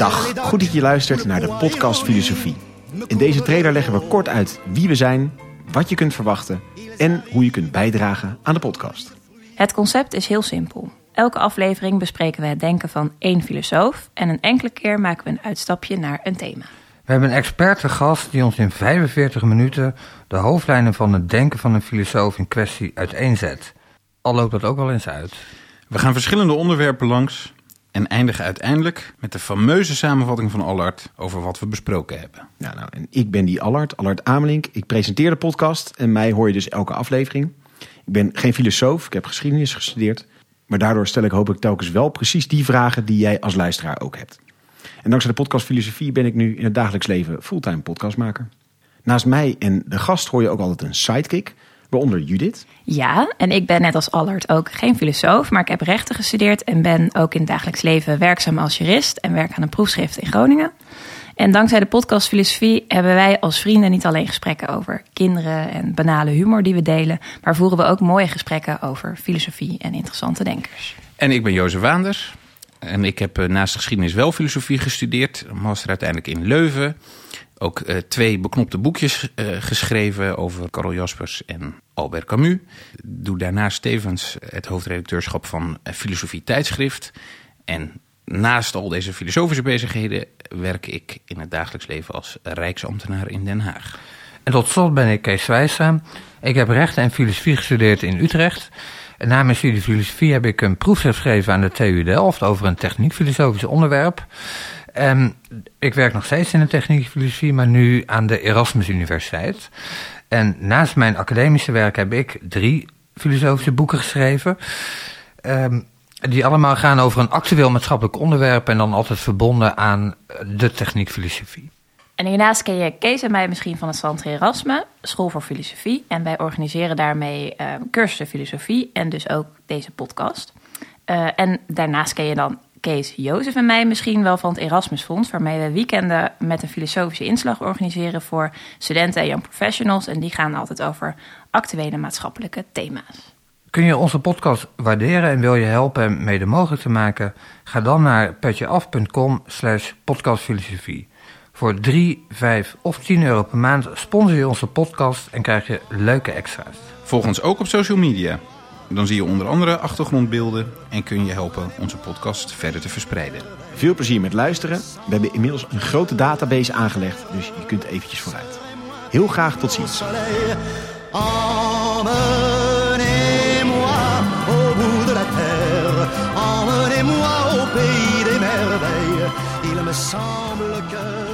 Dag, goed dat je luistert naar de podcast Filosofie. In deze trailer leggen we kort uit wie we zijn, wat je kunt verwachten en hoe je kunt bijdragen aan de podcast. Het concept is heel simpel. Elke aflevering bespreken we het denken van één filosoof en een enkele keer maken we een uitstapje naar een thema. We hebben een expert te gast die ons in 45 minuten de hoofdlijnen van het denken van een filosoof in kwestie uiteenzet. Al loopt dat ook wel eens uit. We gaan verschillende onderwerpen langs en eindigen uiteindelijk met de fameuze samenvatting van Allard over wat we besproken hebben. Nou, nou, en ik ben die Allard, Allard Amelink. Ik presenteer de podcast en mij hoor je dus elke aflevering. Ik ben geen filosoof, ik heb geschiedenis gestudeerd. Maar daardoor stel ik hopelijk telkens wel precies die vragen die jij als luisteraar ook hebt. En dankzij de podcast Filosofie ben ik nu in het dagelijks leven fulltime podcastmaker. Naast mij en de gast hoor je ook altijd een sidekick, waaronder Judith. Ja, en ik ben net als Allard ook geen filosoof, maar ik heb rechten gestudeerd en ben ook in het dagelijks leven werkzaam als jurist en werk aan een proefschrift in Groningen. En dankzij de podcast Filosofie hebben wij als vrienden niet alleen gesprekken over kinderen en banale humor die we delen, maar voeren we ook mooie gesprekken over filosofie en interessante denkers. En ik ben Jozef Waanders. En ik heb eh, naast geschiedenis wel filosofie gestudeerd. Master uiteindelijk in Leuven. Ook uh, twee beknopte boekjes uh, geschreven over Karel Jaspers en Albert Camus. Doe daarnaast tevens het hoofdredacteurschap van Filosofie Tijdschrift. En naast al deze filosofische bezigheden werk ik in het dagelijks leven als rijksambtenaar in Den Haag. En tot slot ben ik Kees Wijstra. Ik heb rechten en filosofie gestudeerd in Utrecht. En na mijn studie filosofie heb ik een proefschrift geschreven aan de TU Delft over een techniek-filosofisch onderwerp. En ik werk nog steeds in de techniek-filosofie, maar nu aan de Erasmus Universiteit. En naast mijn academische werk heb ik drie filosofische boeken geschreven. Um, die allemaal gaan over een actueel maatschappelijk onderwerp en dan altijd verbonden aan de techniek-filosofie. En hiernaast ken je Kees en mij misschien van het Centre Erasme, School voor Filosofie. En wij organiseren daarmee uh, cursussen filosofie en dus ook deze podcast. Uh, en daarnaast ken je dan Kees, Jozef en mij misschien wel van het Erasmusfonds, waarmee we weekenden met een filosofische inslag organiseren voor studenten en young professionals. En die gaan altijd over actuele maatschappelijke thema's. Kun je onze podcast waarderen en wil je helpen hem mede mogelijk te maken? Ga dan naar petjeaf.com slash podcastfilosofie. Voor 3, 5 of 10 euro per maand sponsor je onze podcast en krijg je leuke extra's. Volg ons ook op social media. Dan zie je onder andere achtergrondbeelden en kun je helpen onze podcast verder te verspreiden. Veel plezier met luisteren. We hebben inmiddels een grote database aangelegd, dus je kunt eventjes vooruit. Heel graag tot ziens. Emmenez-moi au pays des merveilles. Il me semble que